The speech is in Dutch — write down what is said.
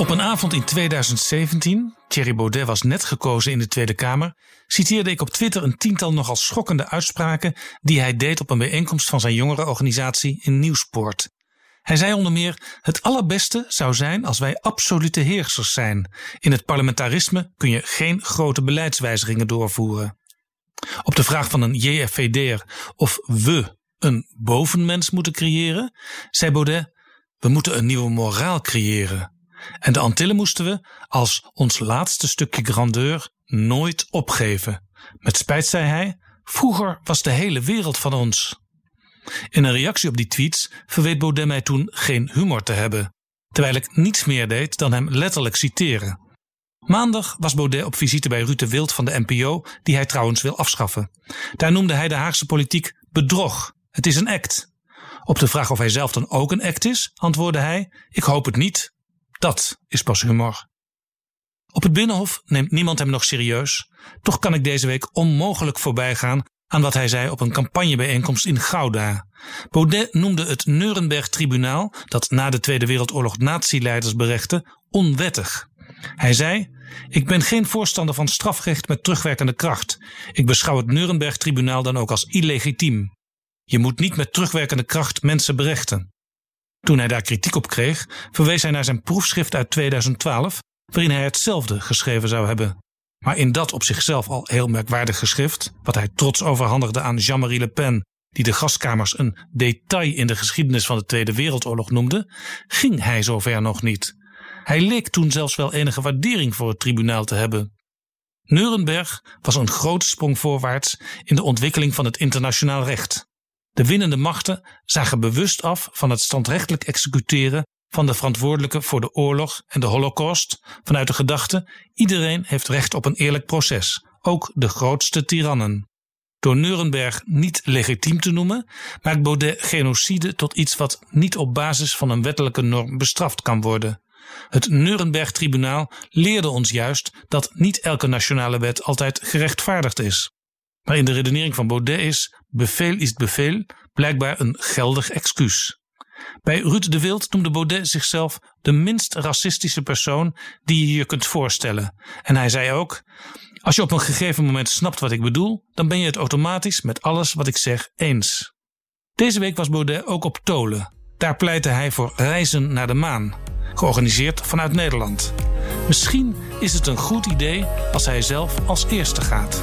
Op een avond in 2017, Thierry Baudet was net gekozen in de Tweede Kamer, citeerde ik op Twitter een tiental nogal schokkende uitspraken die hij deed op een bijeenkomst van zijn jongerenorganisatie in Nieuwspoort. Hij zei onder meer: Het allerbeste zou zijn als wij absolute heersers zijn. In het parlementarisme kun je geen grote beleidswijzigingen doorvoeren. Op de vraag van een JFVD'er of we een bovenmens moeten creëren, zei Baudet: We moeten een nieuwe moraal creëren. En de Antillen moesten we, als ons laatste stukje grandeur, nooit opgeven. Met spijt zei hij: Vroeger was de hele wereld van ons. In een reactie op die tweets verweet Baudet mij toen geen humor te hebben, terwijl ik niets meer deed dan hem letterlijk citeren. Maandag was Baudet op visite bij Ruud Wild van de NPO, die hij trouwens wil afschaffen. Daar noemde hij de Haagse politiek bedrog. Het is een act. Op de vraag of hij zelf dan ook een act is, antwoordde hij: Ik hoop het niet. Dat is pas humor. Op het Binnenhof neemt niemand hem nog serieus. Toch kan ik deze week onmogelijk voorbij gaan aan wat hij zei op een campagnebijeenkomst in Gouda. Baudet noemde het Nuremberg-tribunaal, dat na de Tweede Wereldoorlog natieleiders berechte, onwettig. Hij zei: Ik ben geen voorstander van strafrecht met terugwerkende kracht. Ik beschouw het Nuremberg-tribunaal dan ook als illegitiem. Je moet niet met terugwerkende kracht mensen berechten. Toen hij daar kritiek op kreeg, verwees hij naar zijn proefschrift uit 2012, waarin hij hetzelfde geschreven zou hebben. Maar in dat op zichzelf al heel merkwaardig geschrift, wat hij trots overhandigde aan Jean-Marie Le Pen, die de gaskamers een detail in de geschiedenis van de Tweede Wereldoorlog noemde, ging hij zover nog niet. Hij leek toen zelfs wel enige waardering voor het tribunaal te hebben. Nuremberg was een grote sprong voorwaarts in de ontwikkeling van het internationaal recht. De winnende machten zagen bewust af van het standrechtelijk executeren van de verantwoordelijke voor de oorlog en de holocaust vanuit de gedachte iedereen heeft recht op een eerlijk proces, ook de grootste tirannen. Door Nuremberg niet legitiem te noemen, maakt Baudet genocide tot iets wat niet op basis van een wettelijke norm bestraft kan worden. Het Nuremberg-tribunaal leerde ons juist dat niet elke nationale wet altijd gerechtvaardigd is. Maar in de redenering van Baudet is bevel is bevel blijkbaar een geldig excuus. Bij Ruud de Wild noemde Baudet zichzelf de minst racistische persoon die je je kunt voorstellen. En hij zei ook: Als je op een gegeven moment snapt wat ik bedoel, dan ben je het automatisch met alles wat ik zeg eens. Deze week was Baudet ook op Tolen. Daar pleitte hij voor reizen naar de maan, georganiseerd vanuit Nederland. Misschien is het een goed idee als hij zelf als eerste gaat.